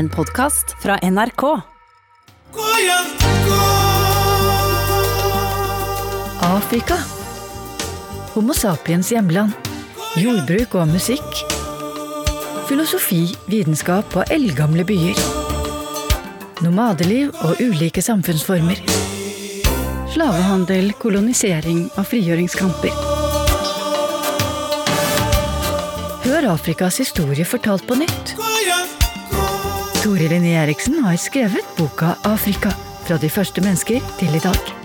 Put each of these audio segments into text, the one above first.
En podkast fra NRK. Afrika. Homo sapiens hjemland. Jordbruk og musikk. Filosofi, vitenskap og eldgamle byer. Nomadeliv og ulike samfunnsformer. Slavehandel, kolonisering og frigjøringskamper. Hør Afrikas historie fortalt på nytt. Tore Linné Eriksen har skrevet boka Afrika. Fra de første mennesker til i dag.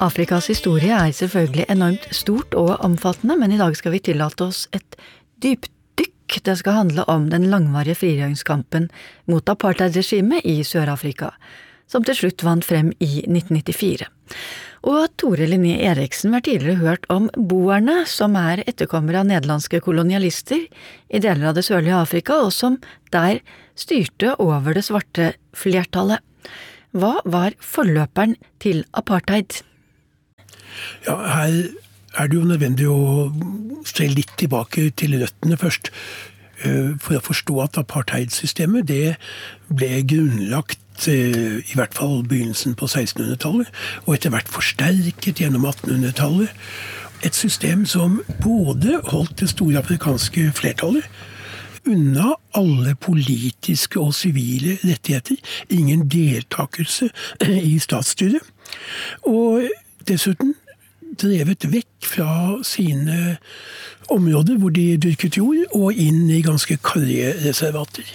Afrikas historie er selvfølgelig enormt stort og omfattende, men i dag skal vi tillate oss et dypdykk. Det skal handle om den langvarige frigjøringskampen mot apartheidregimet i Sør-Afrika, som til slutt vant frem i 1994. Og Tore Linné Eriksen har tidligere hørt om boerne, som er etterkommere av nederlandske kolonialister i deler av det sørlige Afrika, og som der styrte over det svarte flertallet. Hva var forløperen til apartheid? Ja, her er det jo nødvendig å se litt tilbake til røttene først. eh, For å forstå at apartheidsystemet det ble grunnlagt eh, i hvert fall begynnelsen på 1600-tallet, og etter hvert forsterket gjennom 1800-tallet. Et system som både holdt det store afrikanske flertallet unna alle politiske og sivile rettigheter, ingen deltakelse i statsstyret, og dessuten drevet vekk fra sine områder hvor de dyrket jord, og inn i ganske karrige reservater.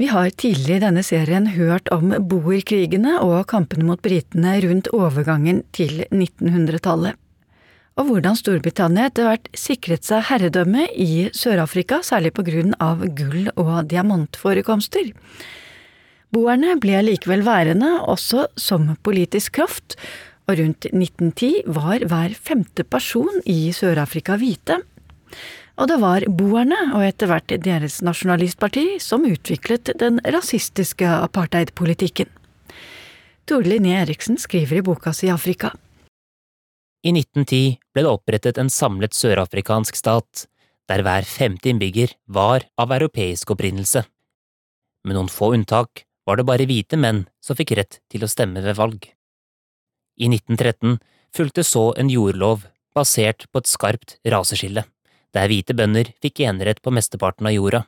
Vi har tidligere i denne serien hørt om boerkrigene og kampene mot britene rundt overgangen til 1900-tallet, og hvordan Storbritannia etter hvert sikret seg herredømme i Sør-Afrika, særlig på grunn av gull- og diamantforekomster. Boerne ble likevel værende også som politisk kraft, og rundt 1910 var hver femte person i Sør-Afrika hvite. Og det var boerne, og etter hvert deres nasjonalistparti, som utviklet den rasistiske apartheidpolitikken. Tore Linné Eriksen skriver i boka si Afrika. I 1910 ble det opprettet en samlet sørafrikansk stat, der hver femte innbygger var av europeisk opprinnelse. Med noen få unntak var det bare hvite menn som fikk rett til å stemme ved valg. I 1913 fulgte så en jordlov basert på et skarpt raseskille, der hvite bønder fikk enerett på mesteparten av jorda.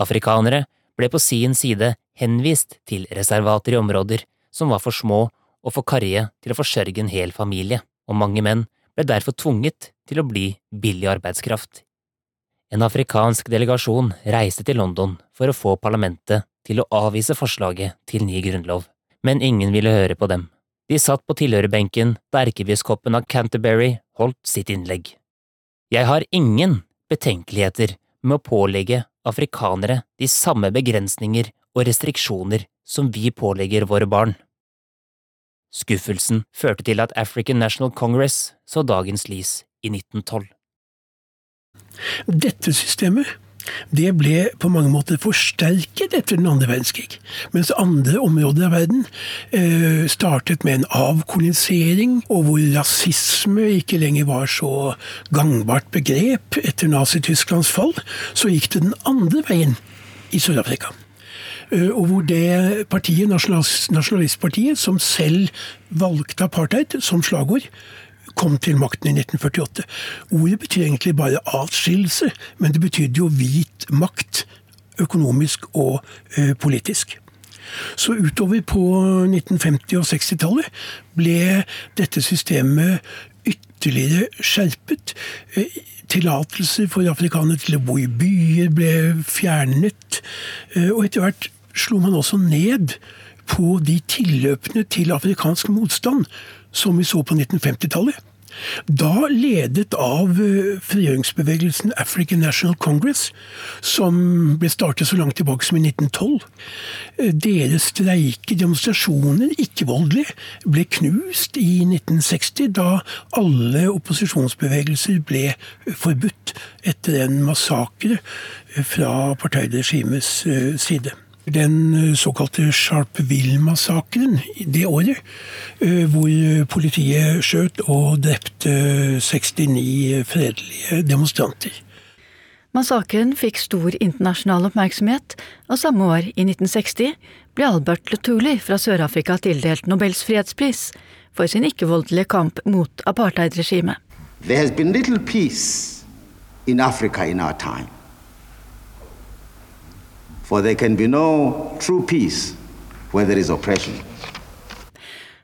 Afrikanere ble på sin side henvist til reservater i områder som var for små og for karrige til å forsørge en hel familie, og mange menn ble derfor tvunget til å bli billig arbeidskraft. En afrikansk delegasjon reiste til London for å få parlamentet til å avvise forslaget til ny grunnlov, men ingen ville høre på dem. De satt på tilhørerbenken da erkebiskopen av Canterbury holdt sitt innlegg. Jeg har ingen betenkeligheter med å pålegge afrikanere de samme begrensninger og restriksjoner som vi pålegger våre barn. Skuffelsen førte til at African National Congress så dagens lys i 1912. Dette systemet det ble på mange måter forsterket etter den andre verdenskrig. Mens andre områder av verden eh, startet med en avkolonisering, og hvor rasisme ikke lenger var så gangbart begrep etter Nazi-Tysklands fall, så gikk det den andre veien i Sør-Afrika. Eh, og hvor det partiet, Nasjonalistpartiet, som selv valgte apartheid som slagord, kom til makten i 1948. Ordet betyr egentlig bare atskillelse, men det betydde jo hvit makt, økonomisk og ø, politisk. Så utover på 1950- og 60-tallet ble dette systemet ytterligere skjerpet. Tillatelser for afrikanere til å bo i byer ble fjernet. Og etter hvert slo man også ned på de tilløpene til afrikansk motstand som vi så på 1950-tallet. Da ledet av eh, frigjøringsbevegelsen African National Congress, som ble startet så langt tilbake som i 1912. Eh, deres streike, demonstrasjoner, ikke-voldelige, ble knust i 1960, da alle opposisjonsbevegelser ble forbudt etter en massakre fra apartheidregimets side den såkalte såkalte Sharpeville-massakren det året, eh, hvor politiet skjøt og drepte 69 fredelige demonstranter. Massakren fikk stor internasjonal oppmerksomhet, og samme år, i 1960, ble Albert Lutuli fra Sør-Afrika tildelt Nobels fredspris for sin ikke-voldelige kamp mot apartheidregimet. There has been little peace in Africa in our time. For there can be no true peace where there is oppression.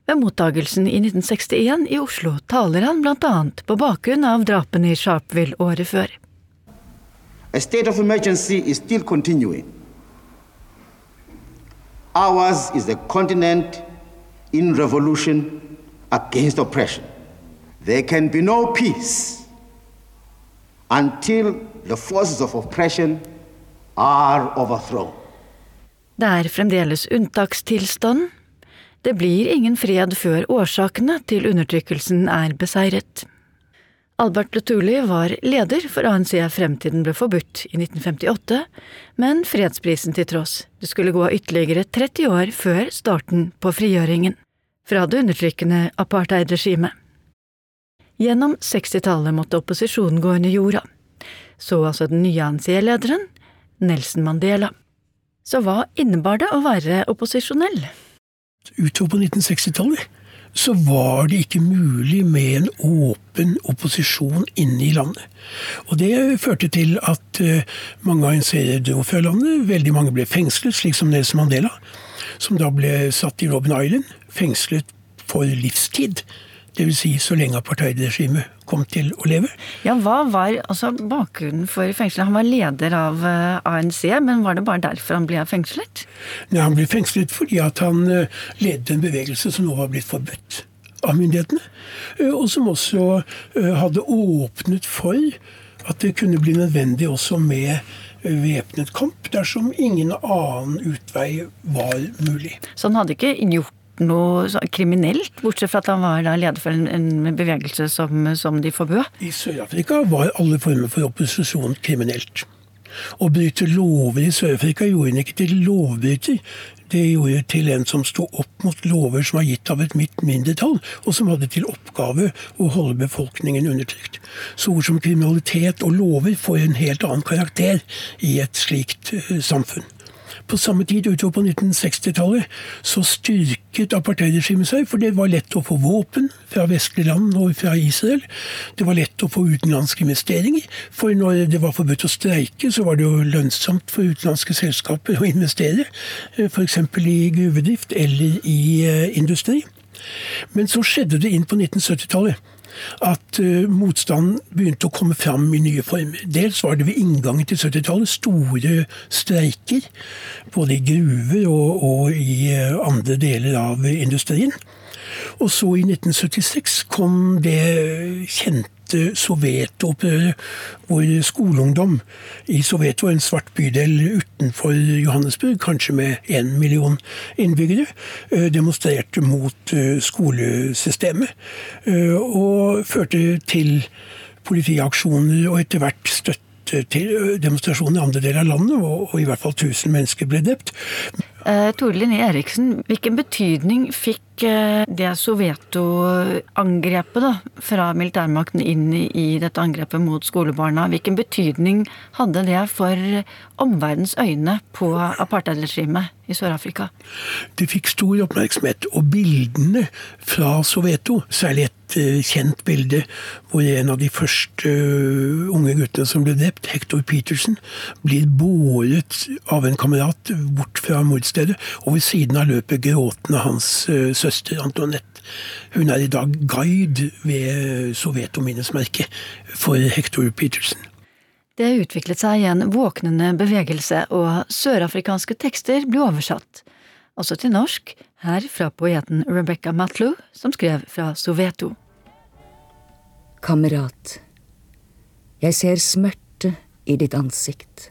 Ved mottagelsen i 1961 i Oslo taler han bl.a. på bakgrunn av drapene i Sharpeville året før. A state of emergency is still continuing. Ours is a continent in revolution against oppression. There can be no peace until the forces of oppression Det er fremdeles unntakstilstand. Det blir ingen fred før årsakene til undertrykkelsen er beseiret. Albert Lutuli var leder for ANC frem til den ble forbudt i 1958, men fredsprisen til tross, det skulle gå ytterligere 30 år før starten på frigjøringen fra det undertrykkende apartheidregimet. Gjennom 60-tallet måtte opposisjonen gå under jorda. Så altså den nye ANC-lederen, Nelson Mandela. Så hva innebar det å være opposisjonell? Utover på 1960-tallet så var det ikke mulig med en åpen opposisjon inne i landet. Og det førte til at mange mange ANC-ere dro fra landet. Veldig mange ble fengslet, slik som Nelson Mandela, som da ble satt i Robben Island, fengslet for livstid. Dvs. Si så lenge apartheidregimet kom til å leve. Ja, Hva var altså, bakgrunnen for fengselet? Han var leder av eh, ANC, men var det bare derfor han ble fengslet? Nei, Han ble fengslet fordi at han uh, ledet en bevegelse som nå var blitt forbudt av myndighetene. Uh, og som også hadde åpnet for at det kunne bli nødvendig også med væpnet kamp dersom ingen annen utvei var mulig. Så han hadde ikke gjort noe kriminelt, bortsett fra at han var leder for en, bevegelse som, som de forbød? I Sør-Afrika var alle former for opposisjon kriminelt. Å bryte lover i Sør-Afrika gjorde han ikke til lovbryter. Det gjorde til en som sto opp mot lover som var gitt av et midt mindretall, og som hadde til oppgave å holde befolkningen undertrykt. Så ord som kriminalitet og lover får en helt annen karakter i et slikt uh, samfunn. På samme tid utover på 1960-tallet så styrket apartheidregimet seg, for det var lett å få våpen fra vestlige land og fra Israel. Det var lett å få utenlandske investeringer, for når det var forbudt å streike, så var det jo lønnsomt for utenlandske selskaper å investere, eh, f.eks. i gruvedrift eller i eh, industri. Men så skjedde det inn på 1970-tallet at uh, motstanden begynte å komme fram i nye former. Dels var det ved inngangen til 70-tallet store streiker, både i gruver og, og i uh, andre deler av industrien. Og så i 1976 kom det kjente Soweto-opprøret, hvor skoleungdom i Soweto, en svart bydel utenfor Johannesburg, kanskje med én million innbyggere, eh, demonstrerte mot eh, skolesystemet. Eh, og førte til politiaksjoner og etter hvert støtte til demonstrasjoner i andre deler av landet, og i hvert fall 1000 mennesker ble drept. Eh, Tore Linné Eriksen, hvilken betydning fikk eh, det Soveto-angrepet fra militærmakten inn i dette angrepet mot skolebarna? Hvilken betydning hadde det for omverdens øyne på apartheidregimet i Sør-Afrika? Det fikk stor oppmerksomhet, og bildene fra Soveto, særlig et uh, kjent bilde hvor en av de første unge guttene som ble drept, Hector Petersen, blir båret av en kamerat bort fra mordstedet stedet, og ved siden av løpet gråtende hans uh, søster Antoinette. Hun er i dag guide ved Sovjeto-minnesmerket for Hector Petersen. Det utviklet seg en våknende bevegelse, og sørafrikanske tekster ble oversatt. Også til norsk, her fra poeten Rebecca Matlow, som skrev fra Soveto. Kamerat, jeg ser smerte i ditt ansikt.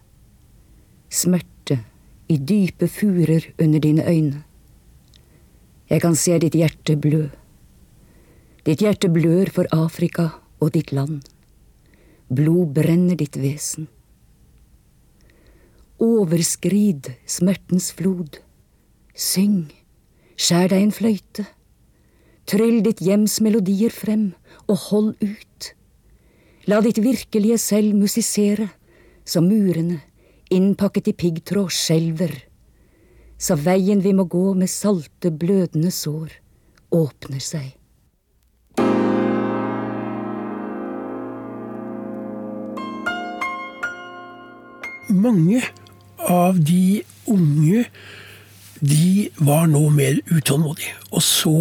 Smerte i dype furer under dine øyne. Jeg kan se ditt hjerte blø. Ditt hjerte blør for Afrika og ditt land. Blod brenner ditt vesen. Overskrid smertens flod. Syng, skjær deg en fløyte. Tryll ditt hjems melodier frem, og hold ut. La ditt virkelige selv musisere, som murene, innpakket i piggtråd, skjelver. Så veien vi må gå med salte, blødende sår, åpner seg. Mange av de unge de var nå mer utålmodige, og så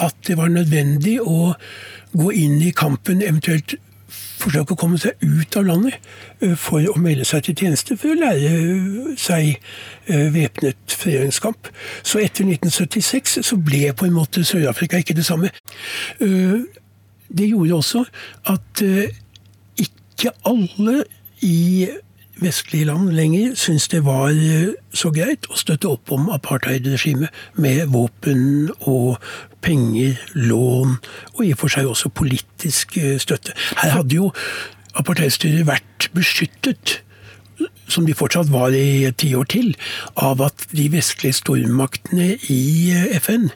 at det var nødvendig å gå inn i kampen, eventuelt forsøke å komme seg ut av landet eh, for å melde seg til tjeneste, for å lære seg eh, væpnet frigjøringskamp. Så etter 1976 så ble på en måte Sør-Afrika ikke det samme. Eh, det gjorde også at ikke alle i vestlige land lenger syntes det var eh, så greit å støtte opp om apartheidregimet med våpen og penger, lån, og i og for seg også politisk eh, støtte. Her hadde jo apartheidstyret vært beskyttet som de fortsatt var i et tiår til, av at de vestlige stormaktene i eh, FN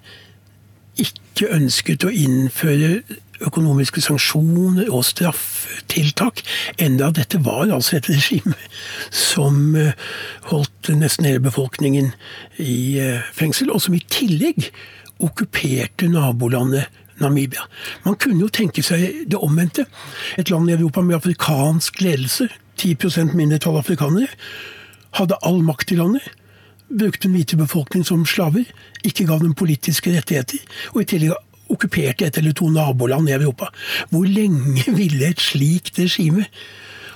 ikke ønsket å innføre økonomiske sanksjoner og straffetiltak, enda dette var altså et regime som eh, holdt nesten hele befolkningen i eh, fengsel, og som i tillegg okkuperte nabolandet Namibia. Man kunne jo tenke seg det omvendte. Et land i Europa med afrikansk ledelse, 10% mindretall afrikanere, hadde all makt i landet brukte den hvite befolkning som slaver, ikke gav dem politiske rettigheter, og i tillegg okkuperte et eller to naboland i Europa. Hvor lenge ville et slikt regime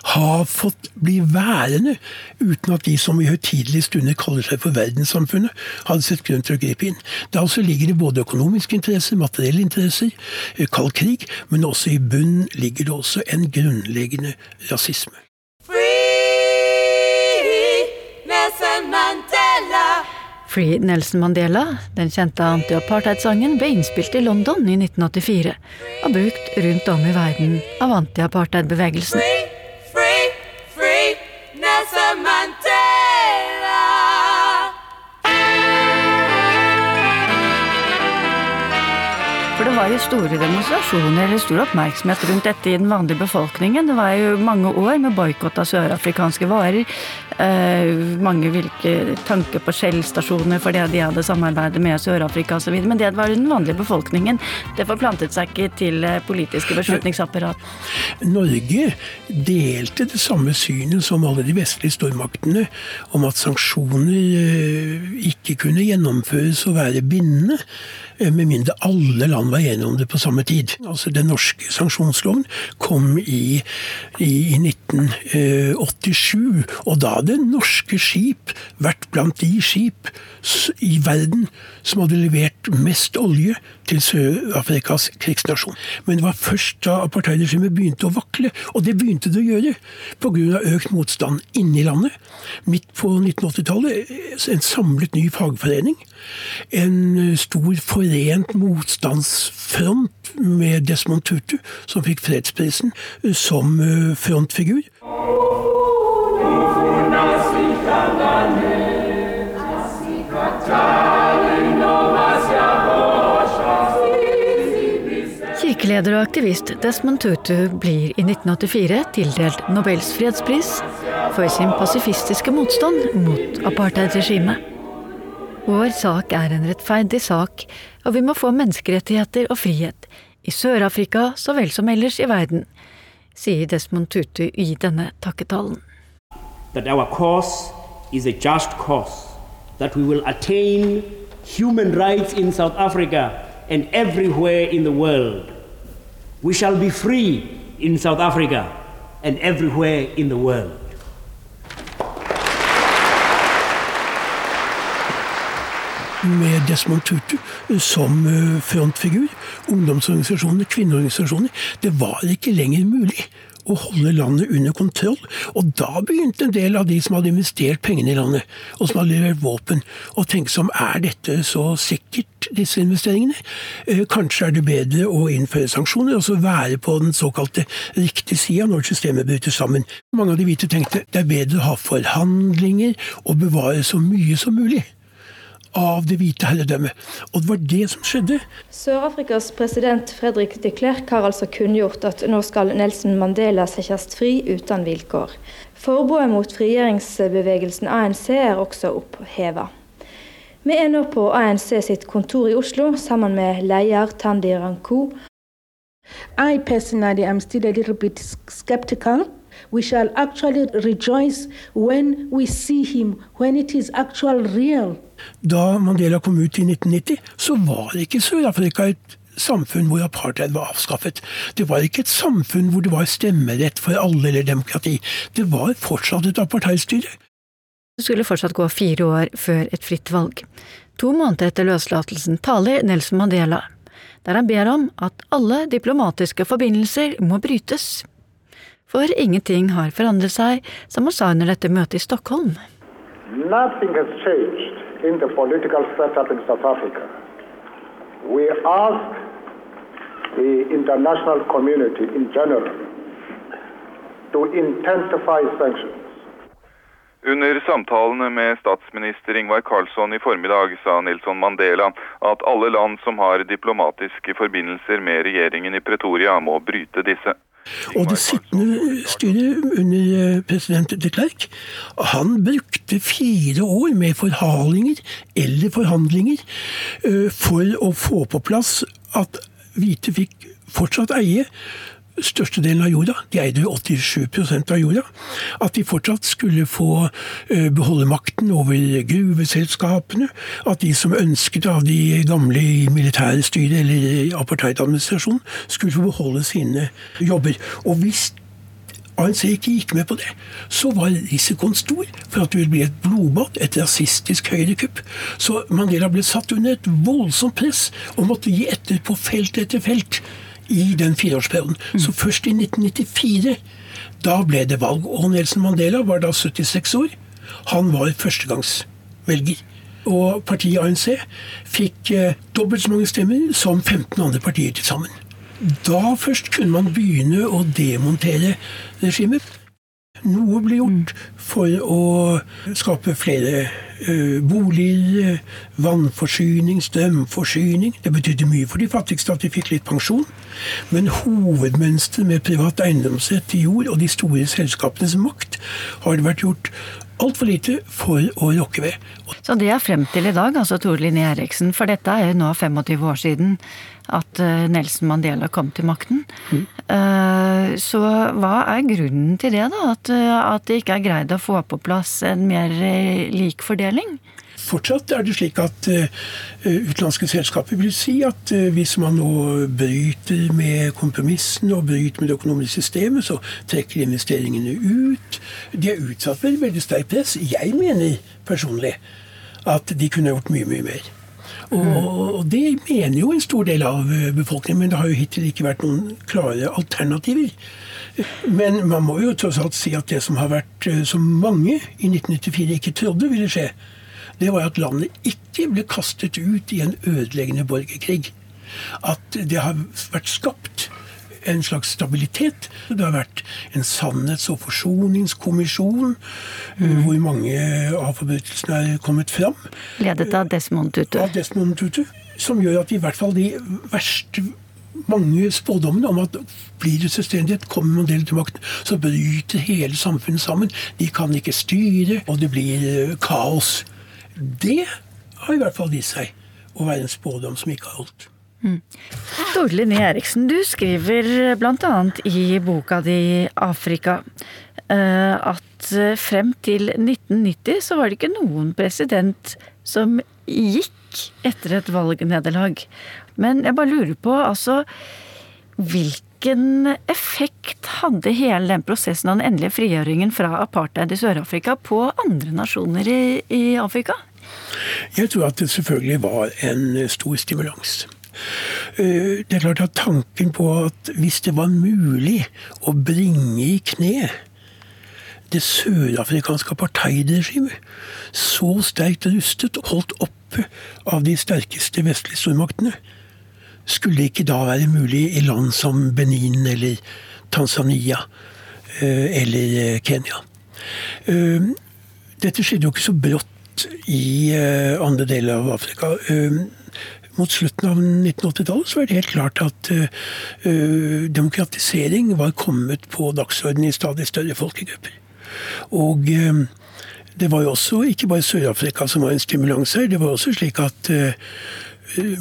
ha fått bli værende uten at de som i høytidelige stunder kaller seg for verdenssamfunnet, hadde sett grunn til å gripe inn. Det altså ligger det både økonomiske interesser, materielle interesser, eh, kald krig, men også i bunnen ligger det også en grunnleggende rasisme. Free Nelson Mandela, den kjente anti-apartheid-sangen, ble innspilt i London i 1984 og brukt rundt om i verden av anti-apartheid-bevegelsen. Var jo store demonstrasjoner eller stor oppmerksomhet rundt dette i den vanlige befolkningen. Det var jo mange år med boikott av sørafrikanske varer. Eh, mange hvilke tanker på Shell-stasjoner fordi de hadde samarbeidet med Sør-Afrika osv. Men det var den vanlige befolkningen. Det forplantet seg ikke til eh, politiske beslutningsapparat. Norge delte det samme synet som alle de vestlige stormaktene om at sanksjoner eh, ikke kunne gjennomføres og være bindende. Eh, med mindre alle land var enige om det på samme tid. Altså Den norske sanksjonsloven kom i, i 1987, og da hadde norske skip vært blant de skip i verden som hadde levert mest olje til Sør-Afrikas krigsnasjon. Men det var først da apartheidregimet begynte å vakle, og det begynte det å gjøre pga. økt motstand inni landet. Midt på 1980-tallet en samlet ny fagforening. En stor forent motstandsfront med Desmond Tutu, som fikk fredsprisen som eh, frontfigur. Kirkeleder og aktivist Desmond Tutu blir i 1984 tildelt Nobels fredspris for sin pasifistiske motstand mot apartheidregimet. Vår sak er en rettferdig sak, og vi må få menneskerettigheter og frihet, i Sør-Afrika så vel som ellers i verden, sier Desmond Tutu i denne takketalen. That our cause is a just cause, that we will attain human rights in South Africa and everywhere in the world. We shall be free in South Africa and everywhere in the world. Med Desmond Tutu som frontfigur. Ungdomsorganisasjoner, kvinneorganisasjoner. Det var ikke lenger mulig å holde landet under kontroll. Og da begynte en del av de som hadde investert pengene i landet, og som hadde levert våpen, å tenke som er dette så sikkert, disse investeringene? Eh, kanskje er det bedre å innføre sanksjoner, og så være på den såkalte riktige sida når systemet bryter sammen. Mange av de hvite tenkte det er bedre å ha forhandlinger og bevare så mye som mulig av det hvite herredømmet. Og det var det som skjedde. Sør-Afrikas president Fredrik de Klerk har altså kunngjort at nå skal Nelson Mandela settes fri uten vilkår. Forbudet mot frigjøringsbevegelsen ANC er også oppheva. Vi er nå på ANC sitt kontor i Oslo sammen med leder Tandi Ranko. I personally am still a little bit skeptical We shall actually rejoice when we see him, when it is actual real. Da Mandela kom ut i 1990, så var ikke Sør-Afrika et samfunn hvor apartheid var avskaffet. Det var ikke et samfunn hvor det var stemmerett for alle eller demokrati. Det var fortsatt et apartheidstyre. Det skulle fortsatt gå fire år før et fritt valg. To måneder etter løslatelsen taler Nelson Mandela, der han ber om at alle diplomatiske forbindelser må brytes. For ingenting har forandret seg, som han sa under dette møtet i Stockholm. Nothing has changed in the political setup in South Africa. We ask the international community in general to intensify sanctions. Under samtalene med statsminister Ingvar Carlsson i formiddag sa Nelson Mandela at alle land som har diplomatiske forbindelser med regjeringen i Pretoria, må bryte disse. Og det sittende styret under eh, president de Klerk, han brukte fire år med forhalinger eller forhandlinger eh, for å få på plass at hvite fikk fortsatt eie størstedelen av jorda, de eide 87% av jorda, at de fortsatt skulle få eh, beholde makten over gruveselskapene, at de som ønsket av de gamle i militære styret eller apartheidadministrasjonen, skulle få beholde sine jobber. Og hvis ANC ikke gikk med på det, så var risikoen stor for at det ville bli et blodbad, et rasistisk høyrekupp. Så Mandela ble satt under et voldsomt press og måtte gi etter på felt etter felt i den fireårsperioden. Mm. Så først i 1994 da ble det valg. Og Nelson Mandela var da 76 år. Han var førstegangsvelger. Og partiet ANC fikk eh, dobbelt så mange stemmer som 15 andre partier til sammen. Da først kunne man begynne å demontere regimet. Noe ble gjort for å skape flere uh, boliger, vannforsyning, strømforsyning. Det betydde mye for de fattigste at de fikk litt pensjon. Men hovedmønsteret med privat eiendomsrett til jord og de store selskapenes makt har det vært gjort altfor lite for å rokke ved. Så det er frem til i dag, altså Tore Linje Eriksen, for dette er jo nå 25 år siden at eh, Nelson Mandela kom til makten. Mm. Eh, så hva er grunnen til det, da? At, eh, at det ikke er greid å få på plass en mer lik fordeling? Fortsatt er det slik at utenlandske selskaper vil si at hvis man nå bryter med kompromissene og bryter med det økonomiske systemet, så trekker investeringene ut. De er utsatt for veldig sterkt press. Jeg mener personlig at de kunne gjort mye, mye mer. Og, det mener jo en stor del av eh, befolkningen, men det har jo hittil ikke vært noen klare alternativer. Men man må jo tross alt si at det som har vært, eh, som mange i 1994 ikke trodde ville skje, det var at landet ikke ble kastet ut i en ødeleggende borgerkrig. At det har vært skapt en slags stabilitet. Det har vært en sannhets- og forsoningskommisjon mm. hvor mange av forbrytelsene er kommet fram. Ledet av Desmond Tutu. Av Desmond Tutu. Som gjør at i hvert fall de verste mange spådommene om at blir det selvstendighet, kommer Mandela til makten, så bryter hele samfunnet sammen. De kan ikke styre, og det blir eh, kaos. Det har i hvert fall vist seg å være en spådom som ikke har holdt. Mm. Torlin Eriksen, du skriver bl.a. i boka di 'Afrika' eh, at frem til 1990 så var det ikke noen president som gikk etter et valgnederlag. Men jeg bare lurer på, altså Hvilken effekt hadde hele den prosessen av den endelige frigjøringen fra apartheid i Sør-Afrika på andre nasjoner i, i Afrika? Jeg tror at det selvfølgelig var en stor stimulans. Eh, det er klart at tanken på at hvis det var mulig å bringe i kne det sørafrikanske apartheidregimet, så sterkt rustet og holdt oppe av de sterkeste vestlige stormaktene, skulle det ikke da være mulig i land som Benin eller Tanzania eh, eller eh, Kenya? Dette skjedde jo ikke så brått i andre deler av Afrika mot slutten av 1980-tallet så var det helt klart at uh, demokratisering var kommet på dagsordenen i stadig større folkegrupper. Og uh, det var jo også ikke bare Sør-Afrika som var en stimulans her. Det var også slik at uh,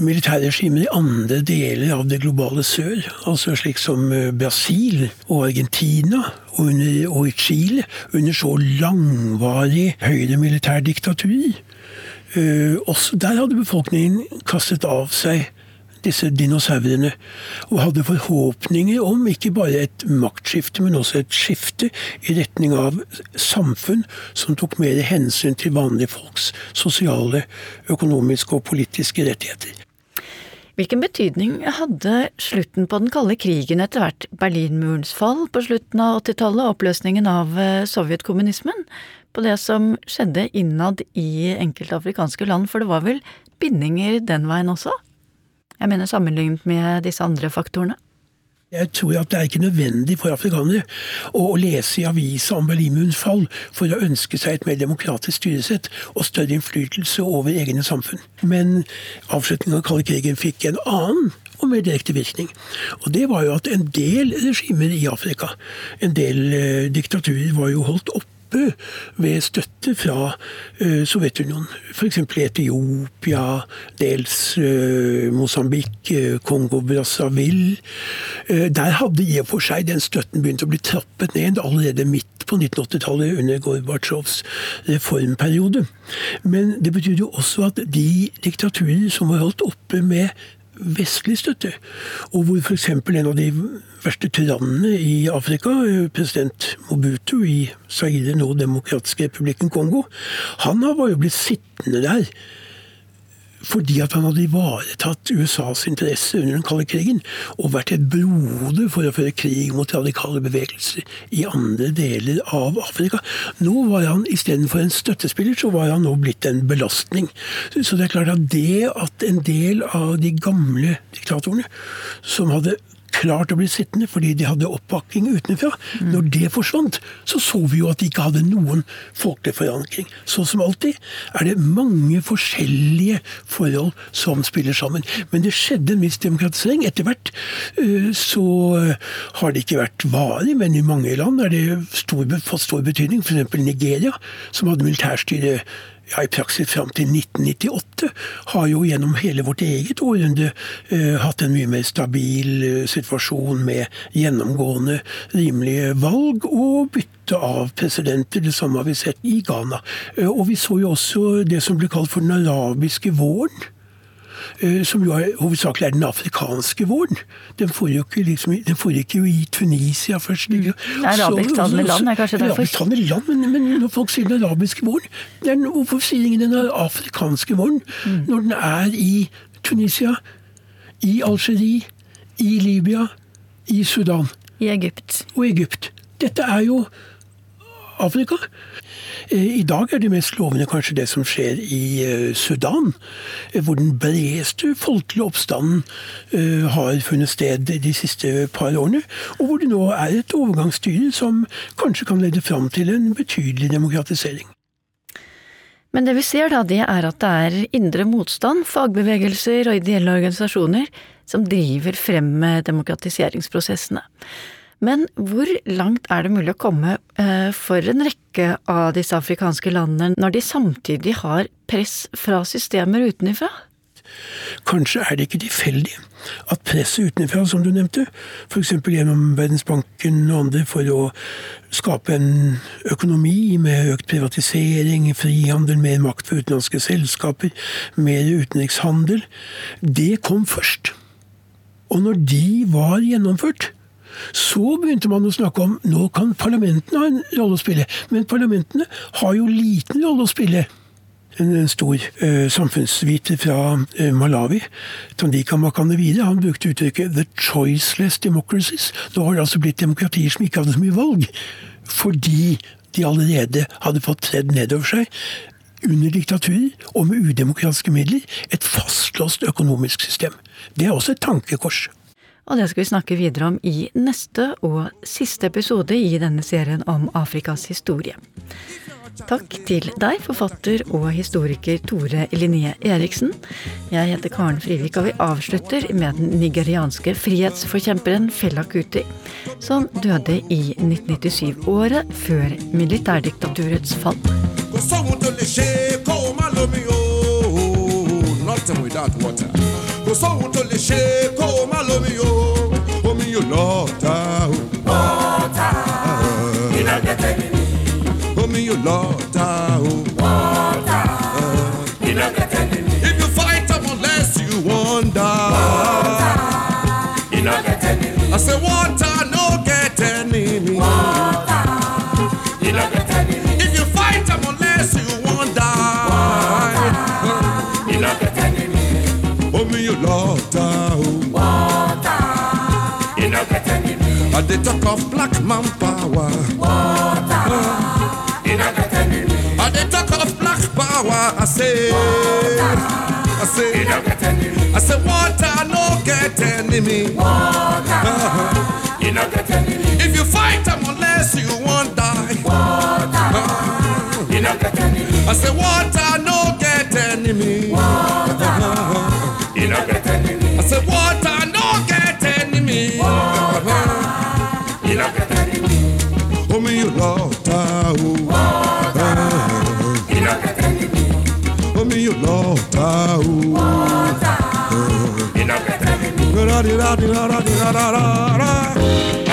militærregimer i andre deler av det globale sør, altså slik som Brasil og Argentina og, under, og Chile, under så langvarig høyre militærdiktatur, Uh, også der hadde befolkningen kastet av seg disse dinosaurene, og hadde forhåpninger om ikke bare et maktskifte, men også et skifte i retning av samfunn som tok mer hensyn til vanlige folks sosiale, økonomiske og politiske rettigheter. Hvilken betydning hadde slutten på den kalde krigen etter hvert Berlinmurens fall på slutten av 80-tallet, oppløsningen av eh, sovjetkommunismen, på det som skjedde innad i enkelte afrikanske land, for det var vel bindinger den veien også? Jeg mener sammenlignet med disse andre faktorene. Jeg tror at det er ikke nødvendig for afrikanere å lese i avisa om Berlinmurens fall for å ønske seg et mer demokratisk styresett og større innflytelse over egne samfunn. Men avslutningen av kalde krigen fikk en annen og mer direkte virkning. Og det var jo at en del regimer i Afrika, en del eh, diktaturer, var jo holdt opp oppe ved støtte fra uh, Sovjetunionen. F.eks. Etiopia, dels uh, Mosambik, uh, Kongo-Brazzaville. Der hadde i og for seg den støtten begynt å bli trappet ned allerede midt på 1980-tallet under Gorbatsjovs reformperiode. Men det betydde jo også at de diktaturer som var holdt oppe med vestlig støtte. Og hvor f.eks. en av de verste tyrannene i Afrika, president Mobutu i Zaire, nå Demokratiske republikken Kongo, han var jo blitt sittende der fordi at han hadde ivaretatt USAs interesse under den kalde krigen og vært et broder for å føre krig mot radikale bevegelser i andre deler av Afrika. Nå var han istedenfor en støttespiller, så var han nå blitt en belastning. Så det er klart at det at en del av de gamle diktatorene som hadde klart å bli sittende fordi de hadde oppbakking utenfra. Mm. Når det forsvant, så så vi jo at de ikke hadde noen folkelig forankring. Så som alltid er det mange forskjellige forhold som spiller sammen. Men det skjedde en viss demokratisering. Etter hvert øh, så har det ikke vært varig, men i mange land er det stor, fått stor betydning. F.eks. Nigeria, som hadde militærstyre ja, i praksis fram til 1998, har jo gjennom hele vårt eget århundre eh, hatt en mye mer stabil eh, situasjon med gjennomgående rimelige valg og bytte av presidenter. Det samme har vi sett i Ghana. Eh, og vi så jo også det som ble kalt for den arabiske våren som jo er, hovedsakelig er den afrikanske våren. Den foregikk liksom, jo i Tunisia først. Mm. Arabisktalende land er kanskje derfor? Arabisktalende land, men, men, når folk sier den arabiske våren, den, hvorfor sier ingen den afrikanske våren? Mm. Når den er i Tunisia, i Algerie, i Libya, i Sudan. I Egypt. Og Egypt. Dette er jo Afrika. Eh, I dag er det mest lovende kanskje det som skjer i eh, Sudan, eh, hvor den bredeste folkelige oppstanden har funnet sted de siste par årene, og hvor det nå er et overgangsstyre som kanskje kan lede fram til en betydelig demokratisering. Men det vi ser da, det er at det er indre motstand, fagbevegelser og ideelle organisasjoner som driver frem demokratiseringsprosessene. Men hvor langt er det mulig å komme eh, for en rekke av disse afrikanske landene, når de samtidig har press fra systemer utenfra? Kanskje er det ikke tilfeldig at presset utenfra, som du nevnte, f.eks. gjennom Verdensbanken og andre for å skape en økonomi med økt privatisering, frihandel, mer makt for utenlandske selskaper, mer utenrikshandel, det kom først. Og når de var gjennomført, så begynte man å snakke om nå kan parlamentene ha en rolle å spille. Men parlamentene har jo liten rolle å spille en, stor uh, samfunnsviter fra uh, Malawi, Tandika Makanevire, han brukte uttrykket 'the choiceless democracies'. Nå har det altså blitt demokratier som ikke hadde så mye valg, fordi de allerede hadde fått tredd nedover seg under diktaturer og med udemokratiske midler et fastlåst økonomisk system. Det er også et tankekors. Og det skal vi snakke videre om i neste og siste episode i denne serien om Afrikas historie. Takk til deg, forfatter og historiker Tore Linné Eriksen. Jeg heter Karen Frivik, og vi avslutter med den nigerianske frihetsforkjemperen Fella Kuti, som døde i 1997, året før militærdiktaturets fall. Kò sóhun tó lè ṣe kó o má lómi o, omi yóò lọ́ọ̀ta o. Lọ́ọ̀ta, ìdágẹ́tẹ̀ mi ni. Omi yóò lọ́ọ̀ta o. Lọ́ọ̀ta, ìdágẹ́tẹ̀ mi ni. If you fight them unless you wonder. Lọ́ọ̀ta, ìdágẹ́tẹ̀ mi ni. I say water say, I say, I say, water no get enemy. Water, uh-huh. you no get enemy. If you fight them unless you won't die. Water, uh-huh. you no get enemy. I say, water no you love tao. Ina kete mi. Ra ra.